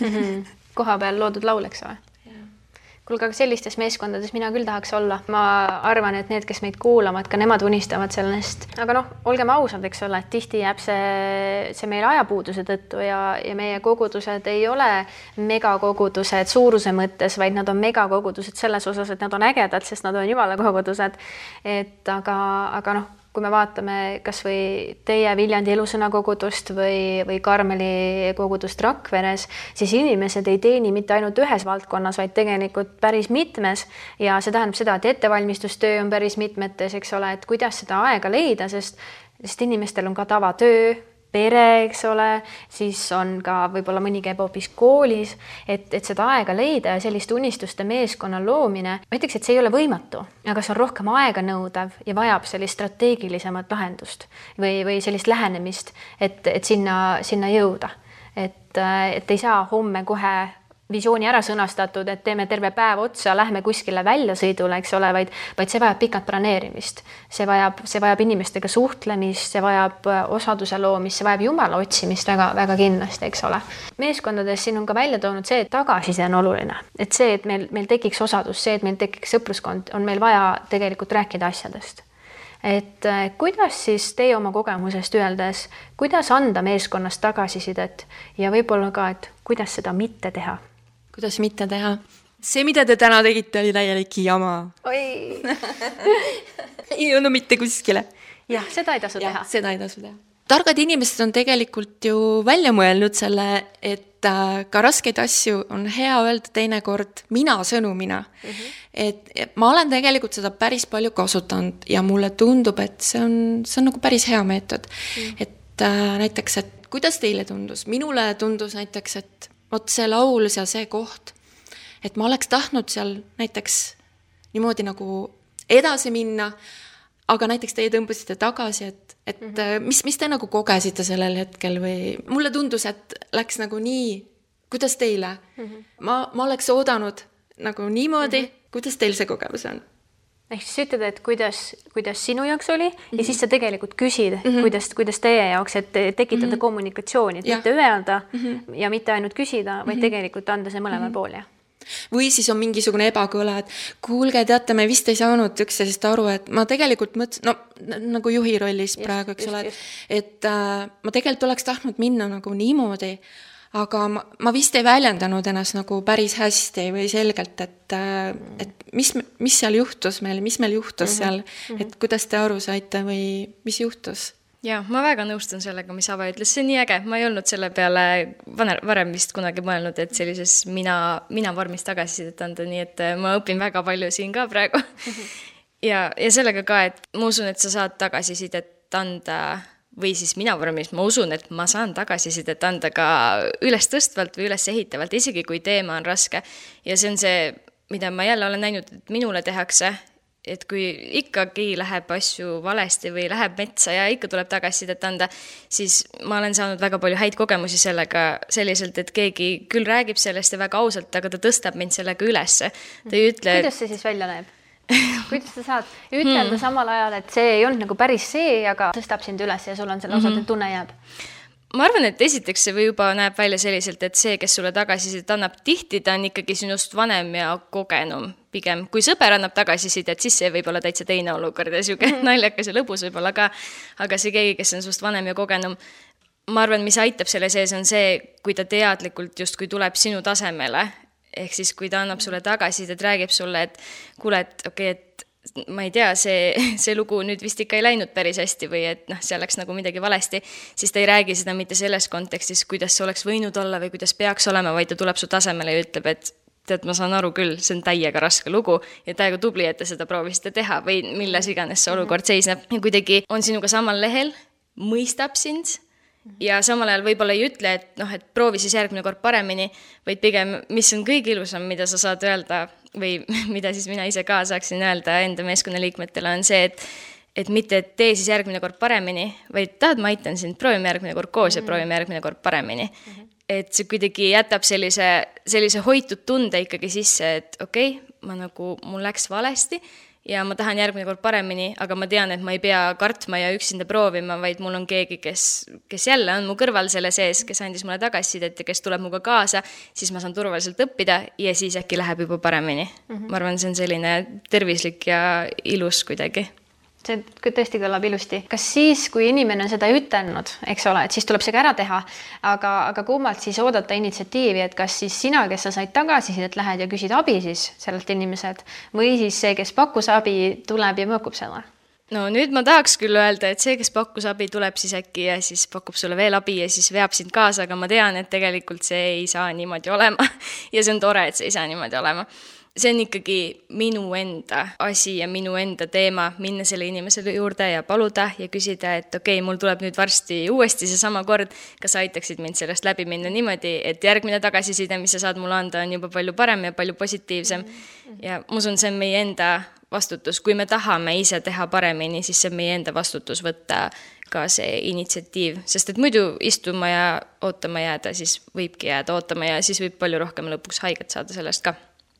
Mm. -hmm kohapeal loodud laul, eks ole kuulge, aga sellistes meeskondades mina küll tahaks olla. ma arvan, et need, kes meid kuulavad, ka nemad unistavad sellest. aga noh, olgem ausad, eks ole, et tihti jääb see, see meil ajapuuduse tõttu ja, ja meie kogudused ei ole megakogudused suuruse mõttes, vaid nad on megakogudused selles osas, et nad on ägedad, sest nad on jumala kogudused. et aga, aga noh kui me vaatame kasvõi teie Viljandi Elusõna kogudust või, või Karmeli kogudust Rakveres, siis inimesed ei teeni mitte ainult ühes valdkonnas, vaid tegelikult päris mitmes. Ja see tähendab seda, et ettevalmistustöö on päris mitmetes, eks ole, et kuidas seda aega leida, sest sest inimestel on ka tavatöö pere, eks ole, siis on ka võib-olla mõni käib hoopis koolis, et, et seda aega leida ja sellist unistuste meeskonna loomine, ma ütleks, et see ei ole võimatu, aga see on rohkem aeganõudev ja vajab sellist strateegilisemat lahendust või, või sellist lähenemist, et, et sinna, sinna jõuda. et, et ei saa homme kohe visiooni ära sõnastatud, et teeme terve päev otsa, lähme kuskile väljasõidule, eks ole, vaid, vaid see vajab pikat planeerimist. see vajab, see vajab inimestega suhtlemist, see vajab äh, osaduse loomist, see vajab Jumala otsimist väga-väga kindlasti, eks ole. meeskondades siin on ka välja toonud see, et tagasiside on oluline, et see, et meil, meil tekiks osadus, see, et meil tekiks sõpruskond, on meil vaja tegelikult rääkida asjadest et äh, kuidas siis teie oma kogemusest öeldes, kuidas anda meeskonnas tagasisidet ja võib-olla ka, et kuidas seda mitte teha kuidas mitte teha. see, mida te täna tegite, oli täielik jama. oi ei jõudnud mitte kuskile. jah, seda ei tasu ja, teha. seda ei tasu teha. targad inimesed on tegelikult ju välja mõelnud selle, et äh, ka raskeid asju on hea öelda teinekord mina sõnumina mm. -hmm. et, et ma olen tegelikult seda päris palju kasutanud ja mulle tundub, et see on, see on nagu päris hea meetod mm. -hmm. et äh, näiteks, et kuidas teile tundus, minule tundus näiteks, et vot see laul seal, see koht, et ma oleks tahtnud seal näiteks niimoodi nagu edasi minna, aga näiteks teie tõmbasite tagasi, et, et mm -hmm. mis, mis te nagu kogesite sellel hetkel või mulle tundus, et läks nagu nii, kuidas teile mm? -hmm. ma, ma oleks oodanud nagu niimoodi mm, -hmm. kuidas teil see kogemus on? Ehk siis ütled, et kuidas, kuidas sinu jaoks oli mm -hmm. ja siis sa tegelikult küsid mm, -hmm. kuidas, kuidas teie jaoks, et tekitada mm -hmm. kommunikatsiooni, et ja. mitte öelda mm -hmm. ja mitte ainult küsida, vaid mm -hmm. tegelikult anda see mõlemal mm -hmm. pool ja või siis on mingisugune ebakõla, et kuulge, teate, me vist ei saanud üksteisest aru, et ma tegelikult mõtlesin, no nagu juhi rollis just, praegu, eks just, ole, et, et äh, ma tegelikult oleks tahtnud minna nagu niimoodi, aga ma, ma vist ei väljendanud ennast nagu päris hästi või selgelt, et, äh, et mis, mis seal juhtus meil, mis meil juhtus mm -hmm. seal -hmm. et kuidas te aru saite või mis juhtus? jaa, ma väga nõustun sellega, mis Ave ütles, see on nii äge, ma ei olnud selle peale vanem, varem vist kunagi mõelnud, et sellises mina, mina vormis tagasisidet anda, nii et äh, ma õpin väga palju siin ka praegu. -hmm. ja, ja sellega ka, et ma usun, et sa saad tagasisidet anda või siis mina vormis, ma usun, et ma saan tagasisidet anda ka ülestõstvalt või ülesehitavalt, isegi kui teema on raske. ja see on see, mida ma jälle olen näinud, et minule tehakse, et kui ikkagi läheb asju valesti või läheb metsa ja ikka tuleb tagasisidet anda, siis ma olen saanud väga palju häid kogemusi sellega selliselt, et keegi küll räägib sellest ja väga ausalt, aga ta tõstab mind sellega ülesse. ta ei ütle. kuidas see siis välja näeb? kuidas sa saad ütelda hmm. samal ajal, et see ei olnud nagu päris see, aga tõstab sind üles ja sul on selle mm -hmm. tunne jääb? ma arvan, et esiteks see või juba näeb välja selliselt, et see, kes sulle tagasisidet annab, tihti ta on ikkagi sinust vanem ja kogenum pigem. kui sõber annab tagasisidet, siis see võib olla täitsa teine olukord ja sihuke mm -hmm. naljakas ja lõbus võib-olla ka. aga see keegi, kes on sinust vanem ja kogenum, ma arvan, mis aitab selle sees, on see, kui ta teadlikult justkui tuleb sinu tasemele, ehk siis, kui ta annab sulle tagasisidet, räägib sulle, et kuule, et okei okay,, et ma ei tea, see, see lugu nüüd vist ikka ei läinud päris hästi või et noh, seal läks nagu midagi valesti, siis ta ei räägi seda mitte selles kontekstis, kuidas see oleks võinud olla või kuidas peaks olema, vaid ta tuleb su tasemele ja ütleb, et tead, ma saan aru küll, see on täiega raske lugu ja täiega tubli, et te seda proovisite teha või milles iganes see olukord seisneb. Ja kuidagi on sinuga samal lehel, mõistab sind ja samal ajal võib-olla ei ütle, et noh, et proovi siis järgmine kord paremini, vaid pigem, mis on kõige ilusam, mida sa saad öelda või mida siis mina ise ka saaksin öelda enda meeskonnaliikmetele, on see, et et mitte, et tee siis järgmine kord paremini, vaid tahad, ma aitan sind, proovime järgmine kord koos ja mhm. proovime järgmine kord paremini mm. -hmm. et see kuidagi jätab sellise, sellise hoitud tunde ikkagi sisse, et okei okay,, ma nagu, mul läks valesti ja ma tahan järgmine kord paremini, aga ma tean, et ma ei pea kartma ja üksinda proovima, vaid mul on keegi, kes, kes jälle on mu kõrval selle sees, kes andis mulle tagasisidet ja kes tuleb minuga kaasa, siis ma saan turvaliselt õppida ja siis äkki läheb juba paremini mm. -hmm. ma arvan, see on selline tervislik ja ilus kuidagi see tõesti kõlab ilusti. kas siis, kui inimene on seda ütelnud, eks ole, et siis tuleb see ka ära teha, aga, aga kummalt siis oodata initsiatiivi, et kas siis sina, kes sa said tagasisidet, lähed ja küsid abi siis sellelt inimeselt või siis see, kes pakkus abi, tuleb ja mõõkub selle? no nüüd ma tahaks küll öelda, et see, kes pakkus abi, tuleb siis äkki ja siis pakub sulle veel abi ja siis veab sind kaasa, aga ma tean, et tegelikult see ei saa niimoodi olema ja see on tore, et see ei saa niimoodi olema see on ikkagi minu enda asi ja minu enda teema, minna selle inimese juurde ja paluda ja küsida, et okei okay,, mul tuleb nüüd varsti uuesti seesama kord, kas sa aitaksid mind sellest läbi minna niimoodi, et järgmine tagasiside, mis sa saad mulle anda, on juba palju parem ja palju positiivsem. ja ma usun, see on meie enda vastutus, kui me tahame ise teha paremini, siis see on meie enda vastutus võtta ka see initsiatiiv, sest et muidu istuma ja ootama jääda, siis võibki jääda ootama ja siis võib palju rohkem lõpuks haiget saada sellest ka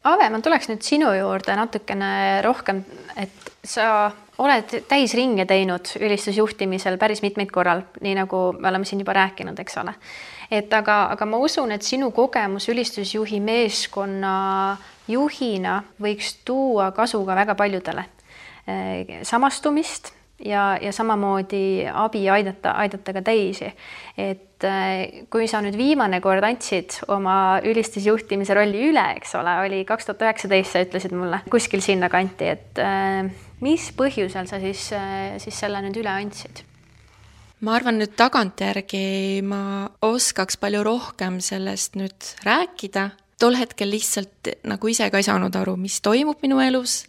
Ave, ma tuleks nüüd sinu juurde natukene rohkem, et sa oled täisringe teinud ülistusjuhtimisel päris mitmeid korral, nii nagu me oleme siin juba rääkinud, eks ole. et aga, aga ma usun, et sinu kogemus ülistusjuhi meeskonna juhina võiks tuua kasu ka väga paljudele. samastumist ja, ja samamoodi abi aidata, aidata ka teisi. et äh, kui sa nüüd viimane kord andsid oma ülistusjuhtimise rolli üle, eks ole, oli kaks tuhat üheksateist, sa ütlesid mulle kuskil sinnakanti, et äh, mis põhjusel sa siis, äh, siis selle nüüd üle andsid? ma arvan nüüd tagantjärgi ma oskaks palju rohkem sellest nüüd rääkida, tol hetkel lihtsalt nagu ise ka ei saanud aru, mis toimub minu elus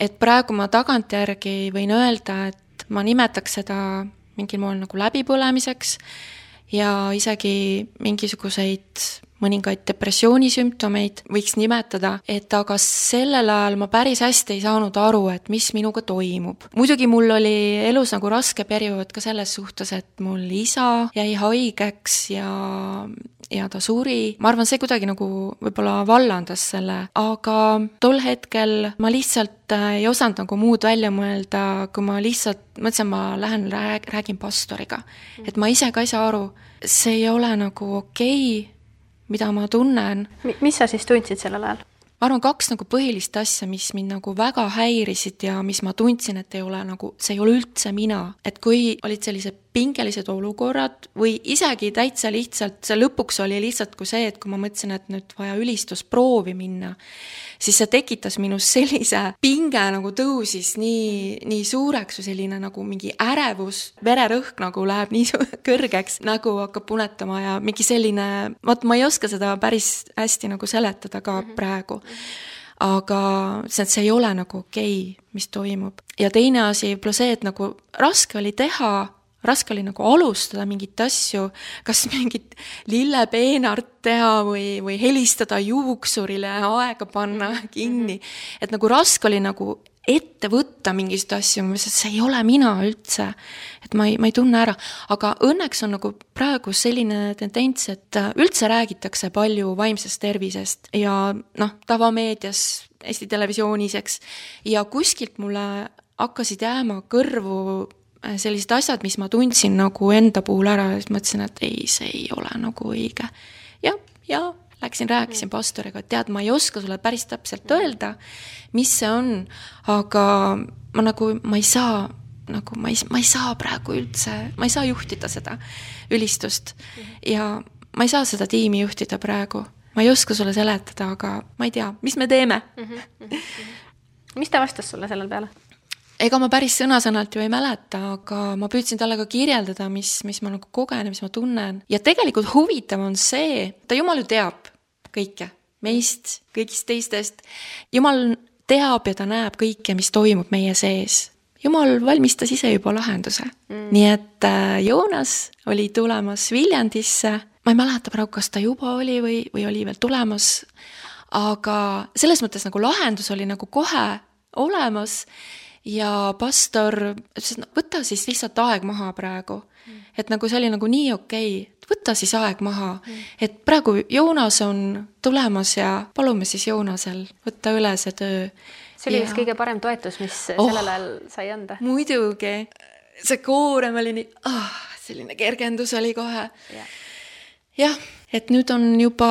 et praegu ma tagantjärgi võin öelda, et ma nimetaks seda mingil moel nagu läbipõlemiseks ja isegi mingisuguseid mõningaid depressioonisümptomeid, võiks nimetada, et aga sellel ajal ma päris hästi ei saanud aru, et mis minuga toimub. muidugi mul oli elus nagu raske periood ka selles suhtes, et mul isa jäi haigeks ja ja ta suri, ma arvan, see kuidagi nagu võib-olla vallandas selle, aga tol hetkel ma lihtsalt äh, ei osanud nagu muud välja mõelda, kui ma lihtsalt mõtlesin, ma lähen rääg-, räägin pastoriga. et ma ise ka ei saa aru, see ei ole nagu okei okay,, mida ma tunnen. mis sa siis tundsid sellel ajal? ma arvan, kaks nagu põhilist asja, mis mind nagu väga häirisid ja mis ma tundsin, et ei ole nagu, see ei ole üldse mina. et kui olid sellised pingelised olukorrad või isegi täitsa lihtsalt, see lõpuks oli lihtsalt kui see, et kui ma mõtlesin, et nüüd vaja ülistusproovi minna, siis see tekitas minus sellise pinge nagu tõusis nii, nii suureks või selline nagu mingi ärevus, vererõhk nagu läheb nii kõrgeks, nägu hakkab punetama ja mingi selline, vot ma ei oska seda päris hästi nagu seletada ka mhm. praegu aga see, see ei ole nagu okei okay,, mis toimub. ja teine asi, võib-olla see, et nagu raske oli teha raske oli nagu alustada mingeid asju, kas mingit lillepeenart teha või, või helistada juuksurile, aega panna kinni. et nagu raske oli nagu ette võtta mingeid asju, ma mõtlesin, et see ei ole mina üldse. et ma ei, ma ei tunne ära, aga õnneks on nagu praegu selline tendents, et üldse räägitakse palju vaimsest tervisest ja noh, tavameedias, Eesti Televisioonis, eks, ja kuskilt mulle hakkasid jääma kõrvu sellised asjad, mis ma tundsin nagu enda puhul ära ja siis mõtlesin, et ei, see ei ole nagu õige. ja, ja läksin, rääkisin mm. pastoriga, et tead, ma ei oska sulle päris täpselt mm. öelda, mis see on, aga ma nagu, ma ei saa nagu ma ei, ma ei saa praegu üldse, ma ei saa juhtida seda ülistust mm. ja ma ei saa seda tiimi juhtida praegu. ma ei oska sulle seletada, aga ma ei tea, mis me teeme mm. -hmm. mis ta vastas sulle selle peale? Ega ma päris sõna-sõnalt ju ei mäleta, aga ma püüdsin talle ka kirjeldada, mis, mis ma nagu kogen ja mis ma tunnen. ja tegelikult huvitav on see, ta jumal ju teab kõike, meist, kõigist teistest. jumal teab ja ta näeb kõike, mis toimub meie sees. jumal valmistas ise juba lahenduse mm.. nii et äh, Joonas oli tulemas Viljandisse, ma ei mäleta praegu, kas ta juba oli või, või oli veel tulemas, aga selles mõttes nagu lahendus oli nagu kohe olemas ja pastor ütles, et no võta siis lihtsalt aeg maha praegu mm.. et nagu see oli nagu nii okei okay,, võta siis aeg maha mm.. et praegu Joonas on tulemas ja palume siis Joonasel võtta üle see töö. see oli vist kõige parem toetus, mis oh, sellel ajal sai anda. muidugi, see koorem oli nii ah,, selline kergendus oli kohe yeah. jah, et nüüd on juba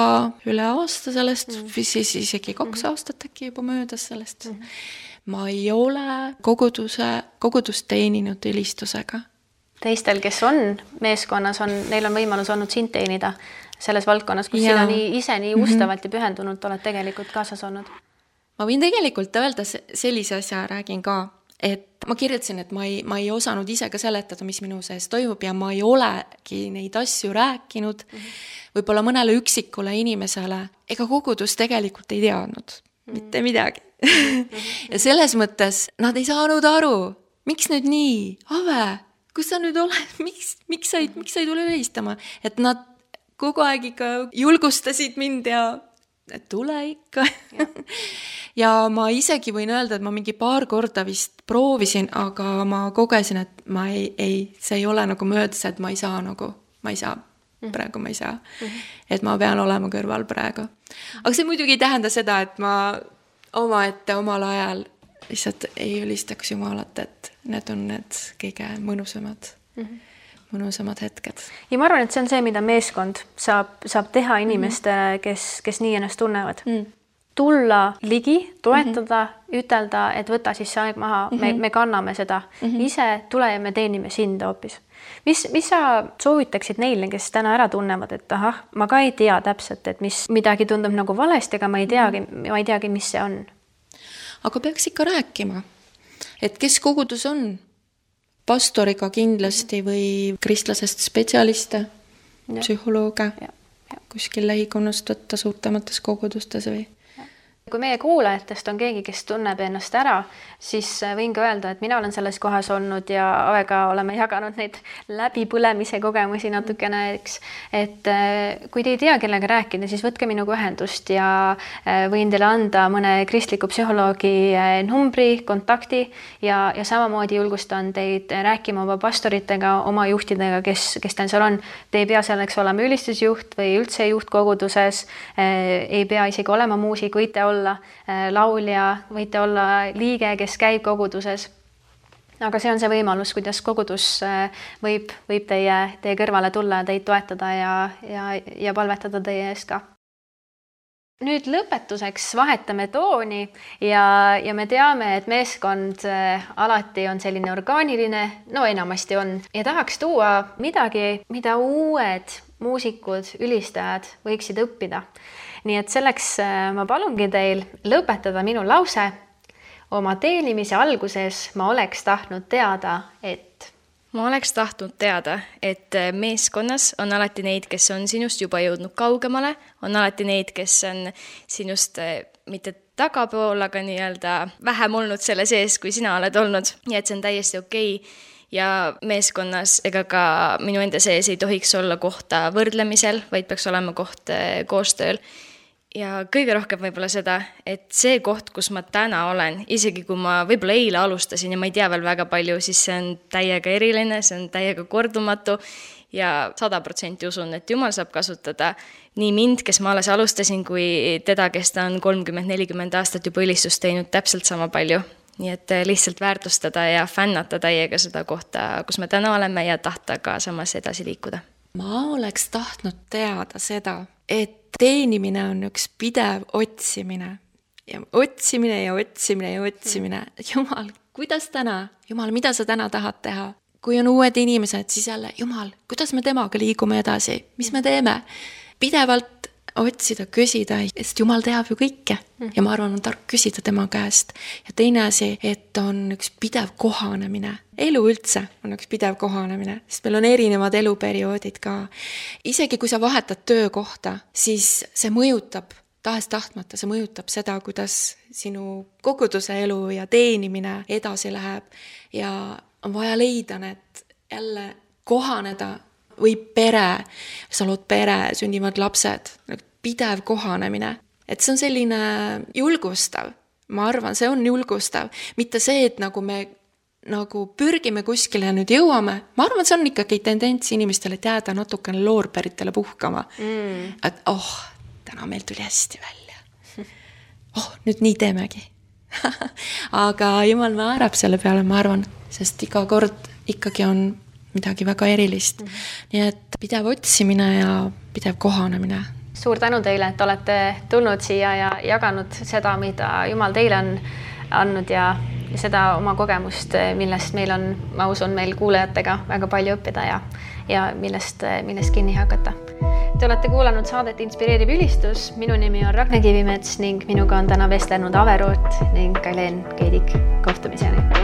üle aasta sellest mm., siis isegi kaks mm -hmm. aastat äkki juba möödas sellest mm. -hmm ma ei ole koguduse, kogudust teeninud ülistusega. teistel, kes on meeskonnas, on, neil on võimalus olnud sind teenida selles valdkonnas, kus ja. sina nii ise nii mhm. ustavalt mm -hmm. ja pühendunult oled tegelikult kaasas olnud. ma võin tegelikult öelda sellise asja, räägin ka, et ma kirjutasin, et ma ei, ma ei osanud ise ka seletada, mis minu sees toimub ja ma ei olegi neid asju rääkinud mm -hmm. võib-olla mõnele üksikule inimesele, ega kogudus tegelikult ei teadnud mm -hmm. mitte midagi ja selles mõttes nad ei saanud aru, miks nüüd nii, Ave, kus sa nüüd oled, miks, miks sa ei, miks sa ei tule helistama, et nad kogu aeg ikka julgustasid mind ja et tule ikka ja. ma isegi võin öelda, et ma mingi paar korda vist proovisin, aga ma kogesin, et ma ei, ei, see ei ole nagu möödas, et ma ei saa nagu, ma ei saa mhm. praegu ma ei saa. -hmm. et ma pean olema kõrval praegu. aga see muidugi ei tähenda seda, et ma omaette omal ajal lihtsalt ei ülistaks Jumalat, et need on need kõige mõnusamad mm, -hmm. mõnusamad hetked. ja ma arvan, et see on see, mida meeskond saab, saab teha inimestele mm, -hmm. kes, kes nii ennast tunnevad mm. -hmm tulla ligi, toetada mm, -hmm. ütelda, et võta siis see aeg maha mm, -hmm. me, mhm. me kanname seda mm, -hmm. ise tule ja me teenime sind hoopis. Mis, mis sa soovitaksid neile, kes täna ära tunnevad, et ahah, ma ka ei tea täpselt, et mis midagi tundub nagu valesti, aga ma ei teagi, ma ei teagi, mis see on. aga peaks ikka rääkima, et kes kogudus on, pastoriga kindlasti või kristlasest spetsialiste, psühholooge kuskil lähikonnast võtta suurtemates kogudustes või kui meie kuulajatest on keegi, kes tunneb ennast ära, siis äh, võin ka öelda, et mina olen selles kohas olnud ja Aega oleme jaganud neid läbipõlemise kogemusi natukene, eks. et äh, kui te ei tea, kellega rääkida, siis võtke minuga ühendust ja äh, võin teile anda mõne kristliku psühholoogi numbri, kontakti ja, ja samamoodi julgustan teid rääkima oma pastoritega, oma juhtidega, kes, kes teil seal on. Te ei pea selleks olema ülistusjuht või üldse juht koguduses, ei pea isegi olema muusik, võite olla olla äh, laulja, võite olla liige, kes käib koguduses. aga see on see võimalus, kuidas kogudus äh, võib, võib teie, teie kõrvale tulla ja teid toetada ja, ja, ja palvetada teie eest ka nüüd lõpetuseks vahetame tooni ja, ja me teame, et meeskond äh, alati on selline orgaaniline, no enamasti on, ja tahaks tuua midagi, mida uued muusikud, ülistajad võiksid õppida. Nii et selleks äh, ma palungi teil lõpetada minu lause. oma teenimise alguses ma oleks tahtnud teada, et ma oleks tahtnud teada, et äh, meeskonnas on alati neid, kes on sinust juba jõudnud kaugemale, on alati neid, kes on sinust äh, mitte tagapool, aga nii-öelda vähem olnud selle sees, kui sina oled olnud. Ja et see on täiesti okei. okay ja meeskonnas ega ka minu enda sees ei tohiks olla kohta võrdlemisel, vaid peaks olema koht koostööl ja kõige rohkem võib-olla seda, et see koht, kus ma täna olen, isegi kui ma võib-olla eile alustasin ja ma ei tea veel väga palju, siis see on täiega eriline, see on täiega kordumatu ja sada protsenti usun, et Jumal saab kasutada nii mind, kes ma alles alustasin, kui teda, kes ta on kolmkümmend, nelikümmend aastat juba ülistust teinud täpselt sama palju. Nii et eh, lihtsalt väärtustada ja fännata täiega seda kohta, kus me täna oleme ja tahta ka samas edasi liikuda. ma oleks tahtnud teada seda, et teenimine on üks pidev otsimine ja otsimine ja otsimine ja otsimine. jumal, kuidas täna, jumal, mida sa täna tahad teha? kui on uued inimesed, siis jälle, jumal, kuidas me temaga liigume edasi, mis me teeme? pidevalt otsida, küsida, sest Jumal teab ju kõike mm. ja ma arvan, on tark küsida tema käest. ja teine asi, et on üks pidev kohanemine. elu üldse on üks pidev kohanemine, sest meil on erinevad eluperioodid ka. isegi kui sa vahetad töökohta, siis see mõjutab tahes-tahtmata, see mõjutab seda, kuidas sinu koguduse elu ja teenimine edasi läheb ja on vaja leida need jälle kohaneda või pere, sa lood pere, sünnivad lapsed, pidev kohanemine. et see on selline julgustav, ma arvan, see on julgustav, mitte see, et nagu me nagu pürgime kuskile ja nüüd jõuame, ma arvan, see on ikkagi tendents inimestel, et jääda natukene loorberitele puhkama. Mm.. et oh, täna meil tuli hästi välja. oh, nüüd nii teemegi. Aga jumal määrab selle peale, ma arvan, sest iga kord ikkagi on midagi väga erilist mm. -hmm. nii et pidev otsimine ja pidev kohanemine. suur tänu teile, et olete tulnud siia ja jaganud seda, mida Jumal teile on andnud ja seda oma kogemust, millest meil on, ma usun, meil kuulajatega väga palju õppida ja, ja millest, millest kinni hakata. Te olete kuulanud saadet Inspireeriv ülistus, minu nimi on Ragne Kivimets ning minuga on täna vestelnud Ave Root ning Helen Keidik. kohtumiseni